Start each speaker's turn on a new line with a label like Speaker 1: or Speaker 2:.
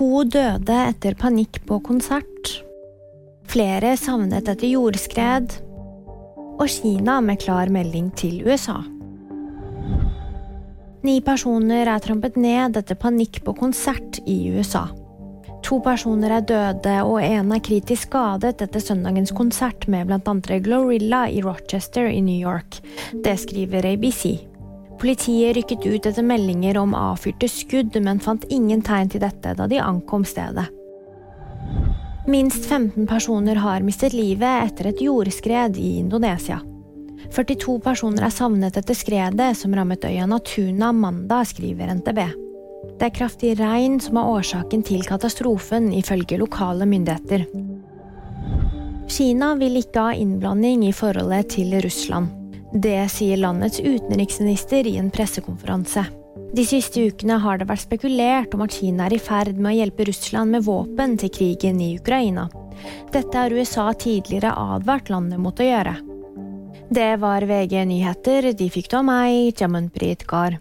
Speaker 1: To døde etter panikk på konsert. Flere savnet etter jordskred. Og Kina med klar melding til USA. Ni personer er trampet ned etter panikk på konsert i USA. To personer er døde, og en er kritisk skadet etter søndagens konsert med bl.a. Glorilla i Rochester i New York. Det skriver ABC. Politiet rykket ut etter meldinger om avfyrte skudd, men fant ingen tegn til dette da de ankom stedet. Minst 15 personer har mistet livet etter et jordskred i Indonesia. 42 personer er savnet etter skredet som rammet øya Natuna mandag, skriver NTB. Det er kraftig regn som er årsaken til katastrofen, ifølge lokale myndigheter. Kina vil ikke ha innblanding i forholdet til Russland. Det sier landets utenriksminister i en pressekonferanse. De siste ukene har det vært spekulert om at Kina er i ferd med å hjelpe Russland med våpen til krigen i Ukraina. Dette har USA tidligere advart landet mot å gjøre. Det var VG nyheter. De fikk det av meg, Jamunpreet Gahr.